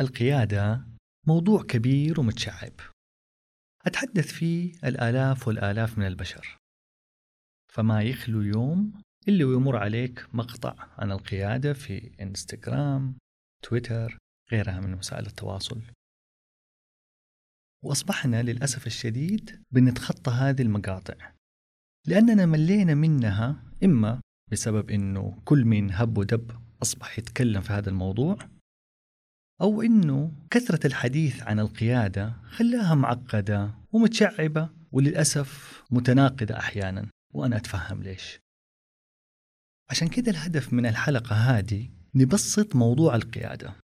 القيادة موضوع كبير ومتشعب. أتحدث فيه الآلاف والآلاف من البشر. فما يخلو يوم اللي يمر عليك مقطع عن القيادة في إنستغرام تويتر غيرها من وسائل التواصل. وأصبحنا للأسف الشديد بنتخطى هذه المقاطع لأننا ملينا منها إما بسبب أنه كل من هب ودب أصبح يتكلم في هذا الموضوع أو أنه كثرة الحديث عن القيادة خلاها معقدة ومتشعبة وللأسف متناقضة أحيانا وأنا أتفهم ليش. عشان كده الهدف من الحلقة هذه نبسط موضوع القيادة.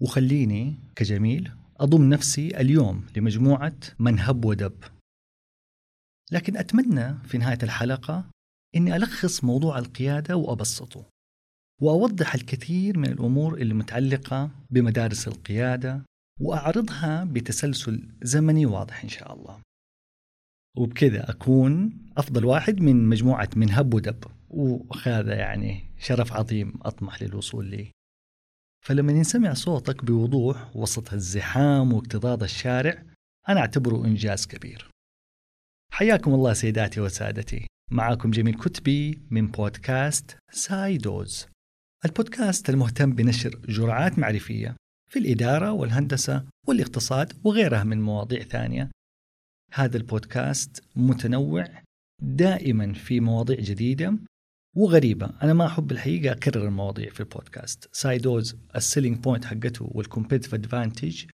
وخليني كجميل أضم نفسي اليوم لمجموعة من هب ودب. لكن أتمنى في نهاية الحلقة أني ألخص موضوع القيادة وأبسطه. وأوضح الكثير من الأمور اللي متعلقة بمدارس القيادة وأعرضها بتسلسل زمني واضح إن شاء الله. وبكذا أكون أفضل واحد من مجموعة من هب ودب وهذا يعني شرف عظيم أطمح للوصول ليه فلما ينسمع صوتك بوضوح وسط الزحام واكتظاظ الشارع أنا أعتبره إنجاز كبير. حياكم الله سيداتي وسادتي. معكم جميل كتبي من بودكاست سايدوز. البودكاست المهتم بنشر جرعات معرفية في الإدارة والهندسة والاقتصاد وغيرها من مواضيع ثانية. هذا البودكاست متنوع دائما في مواضيع جديدة وغريبة. أنا ما أحب الحقيقة أكرر المواضيع في البودكاست. سايدوز ال selling point حقته وال competitive advantage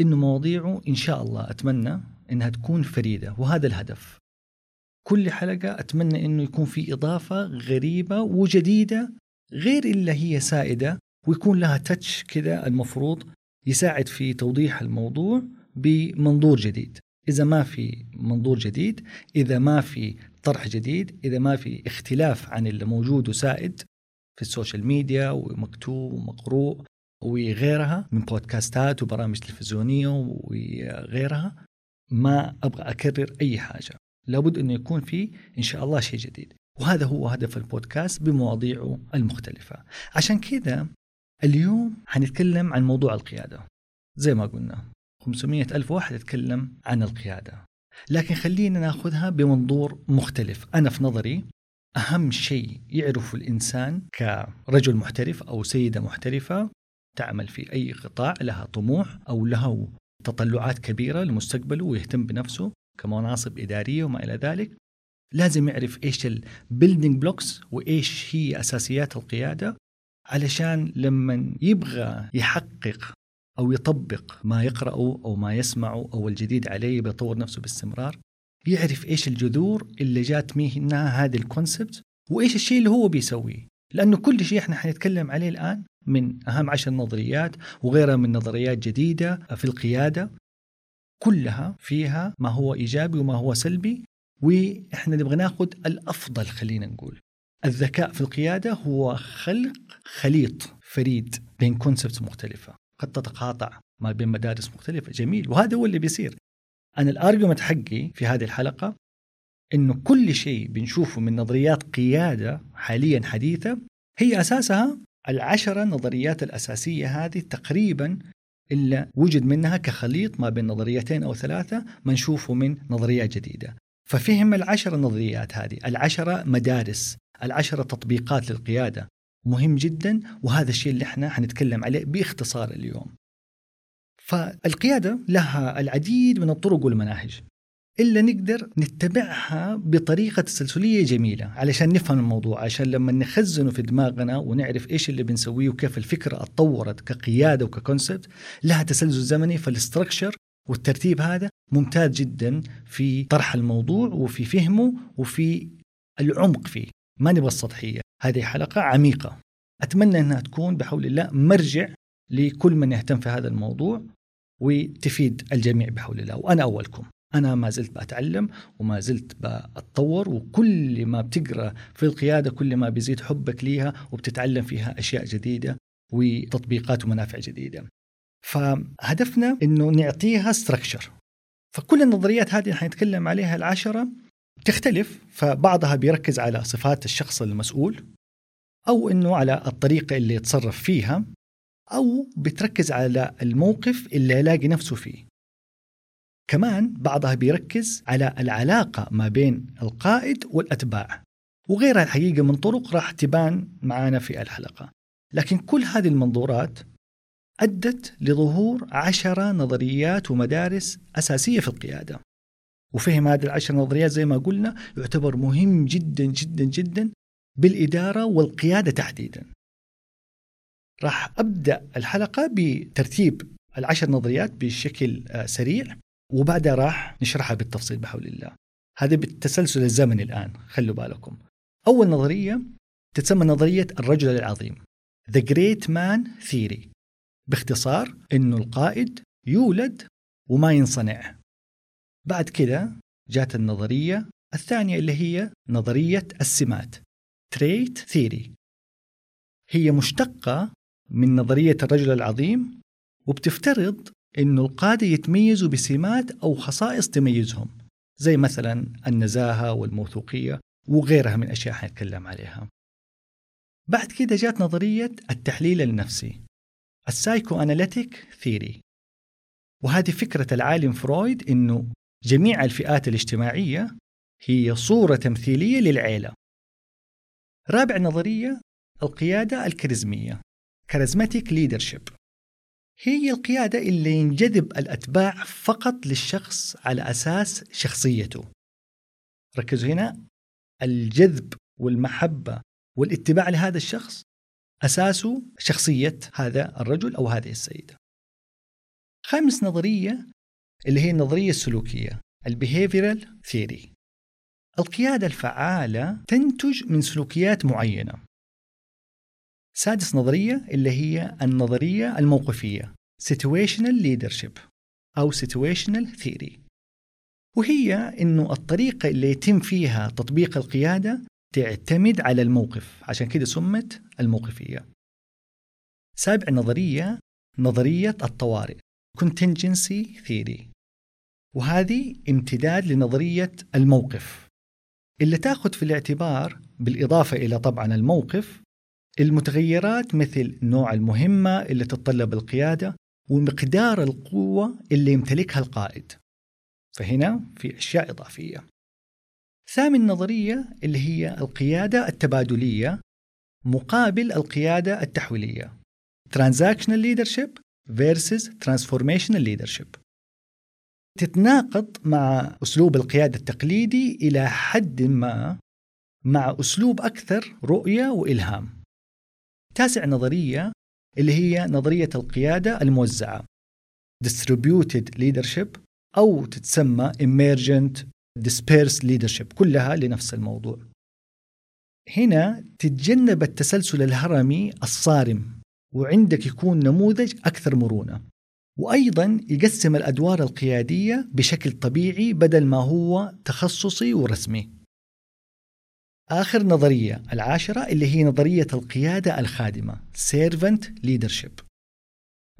إنه مواضيعه إن شاء الله أتمنى إنها تكون فريدة وهذا الهدف. كل حلقة أتمنى إنه يكون في إضافة غريبة وجديدة غير اللي هي سائدة ويكون لها تتش كذا المفروض يساعد في توضيح الموضوع بمنظور جديد. إذا ما في منظور جديد إذا ما في طرح جديد إذا ما في اختلاف عن اللي موجود وسائد في السوشيال ميديا ومكتوب ومقروء وغيرها من بودكاستات وبرامج تلفزيونية وغيرها ما أبغى أكرر أي حاجة. لابد أنه يكون في إن شاء الله شيء جديد. وهذا هو هدف البودكاست بمواضيعه المختلفة. عشان كذا اليوم حنتكلم عن موضوع القيادة. زي ما قلنا 500 ألف واحد يتكلم عن القيادة. لكن خلينا ناخذها بمنظور مختلف. أنا في نظري أهم شيء يعرفه الإنسان كرجل محترف أو سيدة محترفة تعمل في أي قطاع لها طموح أو لها تطلعات كبيرة لمستقبله ويهتم بنفسه كمناصب إدارية وما إلى ذلك. لازم يعرف إيش ال building blocks وإيش هي أساسيات القيادة علشان لما يبغى يحقق أو يطبق ما يقرأه أو ما يسمعه أو الجديد عليه بيطور نفسه باستمرار يعرف إيش الجذور اللي جات منها هذه ال concept وإيش الشيء اللي هو بيسويه. لأنه كل شيء إحنا حنتكلم عليه الآن من أهم عشر نظريات وغيرها من نظريات جديدة في القيادة كلها فيها ما هو إيجابي وما هو سلبي وإحنا نبغى ناخذ الأفضل خلينا نقول. الذكاء في القيادة هو خلق خليط فريد بين كونسبتس مختلفة. قد تتقاطع ما بين مدارس مختلفة. جميل. وهذا هو اللي بيصير. أنا الأرجومنت حقي في هذه الحلقة إنه كل شيء بنشوفه من نظريات قيادة حاليا حديثة هي أساسها العشرة نظريات الأساسية هذه تقريبا إلا وجد منها كخليط ما بين نظريتين أو ثلاثة ما نشوفه من نظريات جديدة. ففهم العشر نظريات هذه. العشرة مدارس. العشرة تطبيقات للقيادة. مهم جدا وهذا الشيء اللي إحنا حنتكلم عليه باختصار اليوم. فالقيادة لها العديد من الطرق والمناهج. إلا نقدر نتبعها بطريقة تسلسلية جميلة علشان نفهم الموضوع عشان لما نخزنه في دماغنا ونعرف إيش اللي بنسويه وكيف الفكرة أتطورت كقيادة وككونسبت لها تسلسل زمني فالاستركشر والترتيب هذا ممتاز جدا في طرح الموضوع وفي فهمه وفي العمق فيه. ما نبغى السطحية هذه حلقة عميقة. أتمنى أنها تكون بحول الله مرجع لكل من يهتم في هذا الموضوع وتفيد الجميع بحول الله. وأنا أولكم. أنا ما زلت بتعلم وما زلت بتطور وكل ما بتقرأ في القيادة كل ما بيزيد حبك ليها وبتتعلم فيها أشياء جديدة وتطبيقات ومنافع جديدة. فهدفنا أنه نعطيها ستراكشر فكل النظريات هذه اللي حنتكلم عليها العشرة تختلف فبعضها بيركز على صفات الشخص المسؤول أو أنه على الطريقة اللي يتصرف فيها أو بتركز على الموقف اللي يلاقي نفسه فيه. كمان بعضها بيركز على العلاقة ما بين القائد والأتباع وغيرها الحقيقة من طرق راح تبان معانا في الحلقة. لكن كل هذه المنظورات أدت لظهور عشرة نظريات ومدارس أساسية في القيادة. وفهم هذه العشر نظريات زي ما قلنا يعتبر مهم جدا جدا جدا بالإدارة والقيادة تحديدا. راح أبدأ الحلقة بترتيب العشر نظريات بشكل آه، سريع وبعدها راح نشرحها بالتفصيل بحول الله. هذا بالتسلسل الزمني الآن خلوا بالكم. أول نظرية تتسمى نظرية الرجل العظيم The Great Man Theory. باختصار إنه القائد يولد وما ينصنع. بعد كده جات النظرية الثانية اللي هي نظرية السمات Trait Theory. هي مشتقة من نظرية الرجل العظيم وبتفترض إنه القادة يتميزوا بسمات أو خصائص تميزهم زي مثلا النزاهة والموثوقية وغيرها من أشياء حنتكلم عليها. بعد كده جات نظرية التحليل النفسي. ال psychoanalytic theory وهذه فكرة العالم فرويد إنه جميع الفئات الاجتماعية هي صورة تمثيلية للعيلة. رابع نظرية القيادة الكاريزمية charismatic leadership هي القيادة اللي ينجذب الأتباع فقط للشخص على أساس شخصيته. ركزوا هنا الجذب والمحبة والاتباع لهذا الشخص أساسه شخصية هذا الرجل أو هذه السيدة. خامس نظرية اللي هي النظرية السلوكية ال behavioral theory القيادة الفعالة تنتج من سلوكيات معينة. سادس نظرية اللي هي النظرية الموقفية situational leadership أو situational theory. وهي أنه الطريقة اللي يتم فيها تطبيق القيادة تعتمد على الموقف. عشان كده سمت الموقفية. سابع نظرية نظرية الطوارئ contingency theory. وهذه امتداد لنظرية الموقف. اللي تأخذ في الاعتبار بالإضافة إلى طبعا الموقف المتغيرات مثل نوع المهمة اللي تتطلب القيادة ومقدار القوة اللي يمتلكها القائد. فهنا في أشياء إضافية. ثامن نظرية اللي هي القيادة التبادلية مقابل القيادة التحويلية. Transactional Leadership versus Transformational Leadership. تتناقض مع أسلوب القيادة التقليدي إلى حد ما مع أسلوب أكثر رؤية وإلهام. تاسع نظرية اللي هي نظرية القيادة الموزعة. Distributed Leadership أو تتسمى Emergent Dispersed Leadership كلها لنفس الموضوع. هنا تتجنب التسلسل الهرمي الصارم وعندك يكون نموذج أكثر مرونة وأيضا يقسم الأدوار القيادية بشكل طبيعي بدل ما هو تخصصي ورسمي. آخر نظرية العاشرة اللي هي نظرية القيادة الخادمة Servant Leadership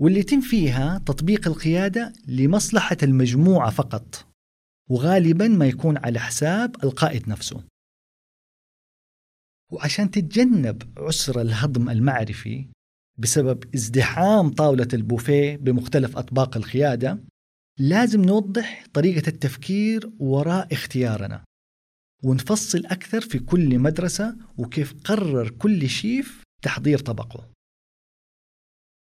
واللي يتم فيها تطبيق القيادة لمصلحة المجموعة فقط. وغالبا ما يكون على حساب القائد نفسه. وعشان تتجنب عسر الهضم المعرفي بسبب ازدحام طاولة البوفيه بمختلف أطباق القيادة لازم نوضح طريقة التفكير وراء اختيارنا ونفصل أكثر في كل مدرسة وكيف قرر كل شيف تحضير طبقه.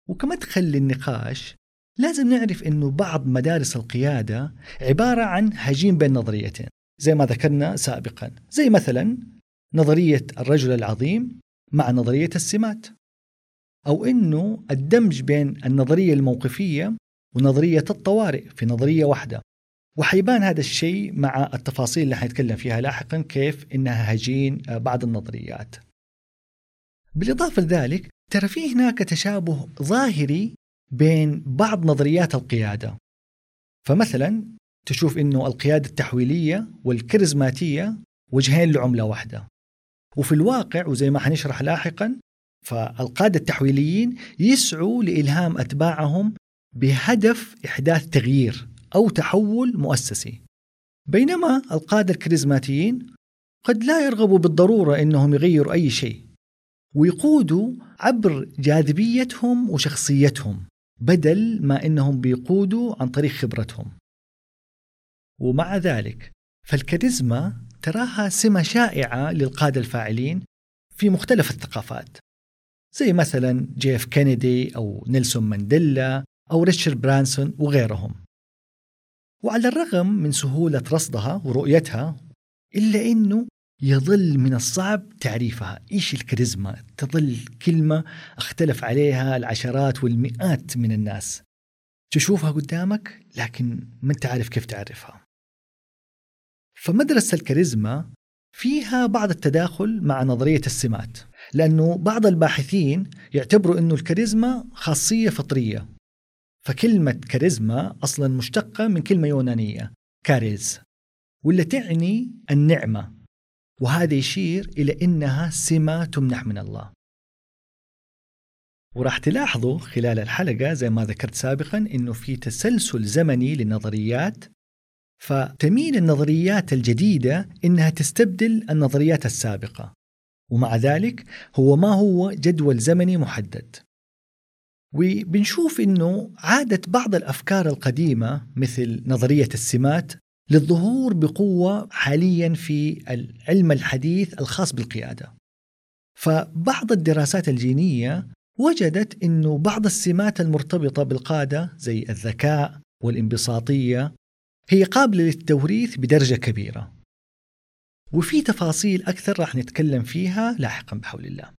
وكمدخل للنقاش لازم نعرف أنه بعض مدارس القيادة عبارة عن هجين بين نظريتين زي ما ذكرنا سابقا زي مثلا نظرية الرجل العظيم مع نظرية السمات أو أنه الدمج بين النظرية الموقفية ونظرية الطوارئ في نظرية واحدة وحيبان هذا الشيء مع التفاصيل اللي حنتكلم فيها لاحقا كيف إنها هجين بعض النظريات. بالإضافة لذلك ترى في هناك تشابه ظاهري بين بعض نظريات القيادة. فمثلا تشوف إنه القيادة التحويلية والكاريزماتيه وجهين لعملة واحدة. وفي الواقع وزي ما حنشرح لاحقا فالقادة التحويليين يسعوا لإلهام أتباعهم بهدف إحداث تغيير أو تحول مؤسسي بينما القادة الكاريزماتيين قد لا يرغبوا بالضرورة أنهم يغيروا أي شيء ويقودوا عبر جاذبيتهم وشخصيتهم بدل ما إنهم بيقودوا عن طريق خبرتهم. ومع ذلك فالكاريزما تراها سمة شائعة للقادة الفاعلين في مختلف الثقافات زي مثلا جي إف كينيدي أو نيلسون مانديلا أو ريتشارد برانسون وغيرهم وعلى الرغم من سهولة رصدها ورؤيتها إلا أنه يظل من الصعب تعريفها. إيش الكاريزما؟ تظل كلمة اختلف عليها العشرات والمئات من الناس. تشوفها قدامك لكن ما أنت عارف كيف تعرفها. فمدرسة الكاريزما فيها بعض التداخل مع نظرية السمات لأنه بعض الباحثين يعتبروا أنه الكاريزما خاصية فطرية. فكلمة كاريزما أصلا مشتقة من كلمة يونانية كاريز واللي تعني النعمة. وهذا يشير إلى أنها سمة تمنح من الله. وراح تلاحظوا خلال الحلقة زي ما ذكرت سابقا أنه في تسلسل زمني للنظريات فتميل النظريات الجديدة إنها تستبدل النظريات السابقة ومع ذلك هو ما هو جدول زمني محدد. وبنشوف إنه عادت بعض الأفكار القديمة مثل نظرية السمات للظهور بقوة حاليا في العلم الحديث الخاص بالقيادة. فبعض الدراسات الجينية وجدت إنه بعض السمات المرتبطة بالقادة زي الذكاء والانبساطية هي قابلة للتوريث بدرجة كبيرة. وفي تفاصيل أكثر راح نتكلم فيها لاحقا بحول الله.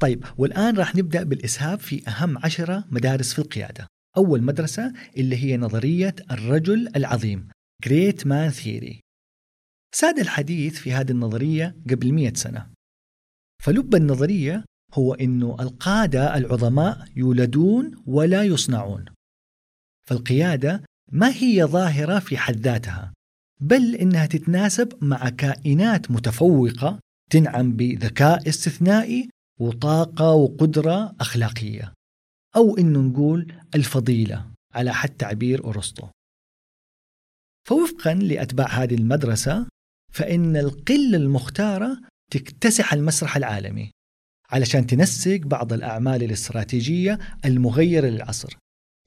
طيب والآن راح نبدأ بالإسهاب في أهم عشرة مدارس في القيادة أول مدرسة اللي هي نظرية الرجل العظيم Great Man Theory. ساد الحديث في هذه النظرية قبل مئة سنة. فلب النظرية هو أنه القادة العظماء يولدون ولا يصنعون. فالقيادة ما هي ظاهرة في حد ذاتها بل إنها تتناسب مع كائنات متفوقة تنعم بذكاء استثنائي وطاقة وقدرة أخلاقية. أو إنه نقول الفضيلة على حد تعبير أرسطو. فوفقا لأتباع هذه المدرسة فإن القلة المختارة تكتسح المسرح العالمي علشان تنسق بعض الأعمال الاستراتيجية المغيرة للعصر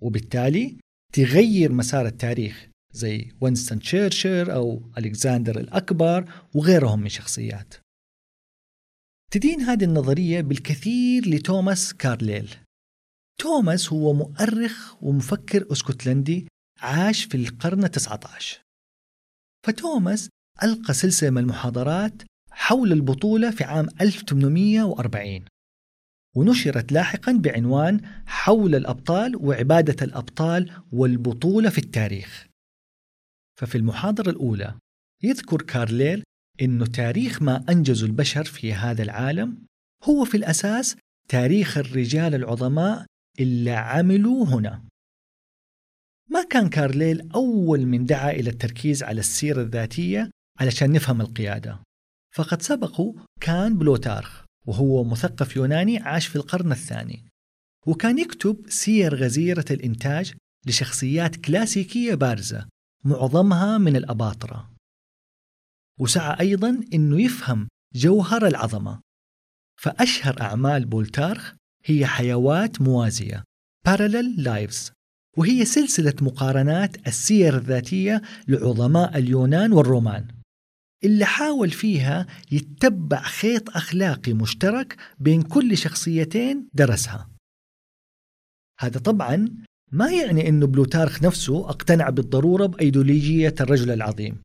وبالتالي تغير مسار التاريخ زي وينستون تشرشل أو ألكسندر الأكبر وغيرهم من شخصيات. تدين هذه النظرية بالكثير لتوماس كارليل. توماس هو مؤرخ ومفكر أسكتلندي عاش في القرن التسعة عشر. فتوماس ألقى سلسلة من المحاضرات حول البطولة في عام 1840 ونشرت لاحقا بعنوان حول الأبطال وعبادة الأبطال والبطولة في التاريخ. ففي المحاضرة الأولى يذكر كارليل إنه تاريخ ما أنجزه البشر في هذا العالم هو في الأساس تاريخ الرجال العظماء اللي عملوا هنا. ما كان كارليل أول من دعا إلى التركيز على السيرة الذاتية علشان نفهم القيادة. فقد سبقه كان بلوتارخ وهو مثقف يوناني عاش في القرن الثاني. وكان يكتب سير غزيرة الإنتاج لشخصيات كلاسيكية بارزة معظمها من الأباطرة وسعى أيضا أنه يفهم جوهر العظمة فأشهر أعمال بولتارخ هي حيوات موازية Parallel Lives وهي سلسلة مقارنات السير الذاتية لعظماء اليونان والرومان. اللي حاول فيها يتبع خيط أخلاقي مشترك بين كل شخصيتين درسها. هذا طبعا ما يعني أنه بلوتارخ نفسه اقتنع بالضرورة بأيديولوجية الرجل العظيم.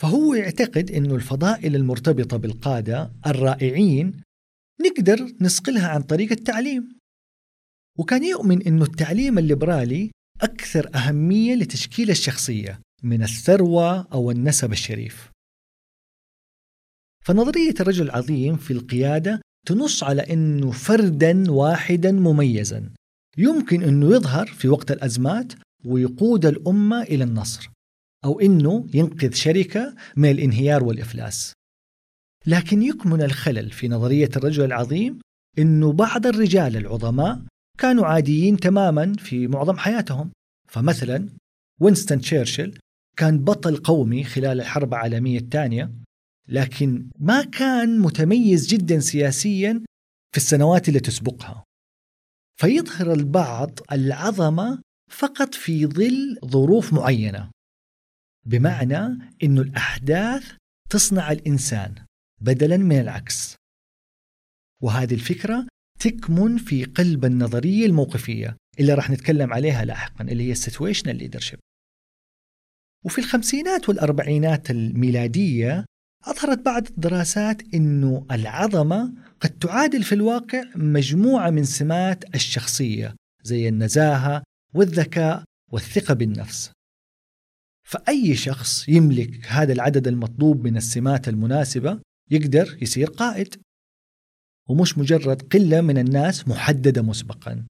فهو يعتقد أنه الفضائل المرتبطة بالقادة الرائعين نقدر نسقلها عن طريق التعليم. وكان يؤمن أنه التعليم الليبرالي أكثر أهمية لتشكيل الشخصية من الثروة أو النسب الشريف. فنظرية الرجل العظيم في القيادة تنص على أنه فردا واحدا مميزا يمكن أنه يظهر في وقت الأزمات ويقود الأمة إلى النصر أو أنه ينقذ شركة من الانهيار والإفلاس. لكن يكمن الخلل في نظرية الرجل العظيم أنه بعض الرجال العظماء كانوا عاديين تماما في معظم حياتهم. فمثلا وينستون تشرشل كان بطل قومي خلال الحرب العالمية الثانية لكن ما كان متميز جدا سياسيا في السنوات اللي تسبقها. فيظهر البعض العظمة فقط في ظل ظروف معينة بمعنى أن الأحداث تصنع الإنسان. بدلا من العكس. وهذه الفكرة تكمن في قلب النظرية الموقفية اللي راح نتكلم عليها لاحقا اللي هي situational leadership. وفي الخمسينات والأربعينات الميلادية أظهرت بعض الدراسات أنه العظمة قد تعادل في الواقع مجموعة من سمات الشخصية زي النزاهة والذكاء والثقة بالنفس. فأي شخص يملك هذا العدد المطلوب من السمات المناسبة يقدر يصير قائد. ومش مجرد قلة من الناس محددة مسبقا.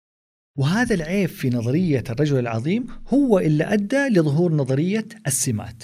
وهذا العيب في نظرية الرجل العظيم هو اللي أدى لظهور نظرية السمات.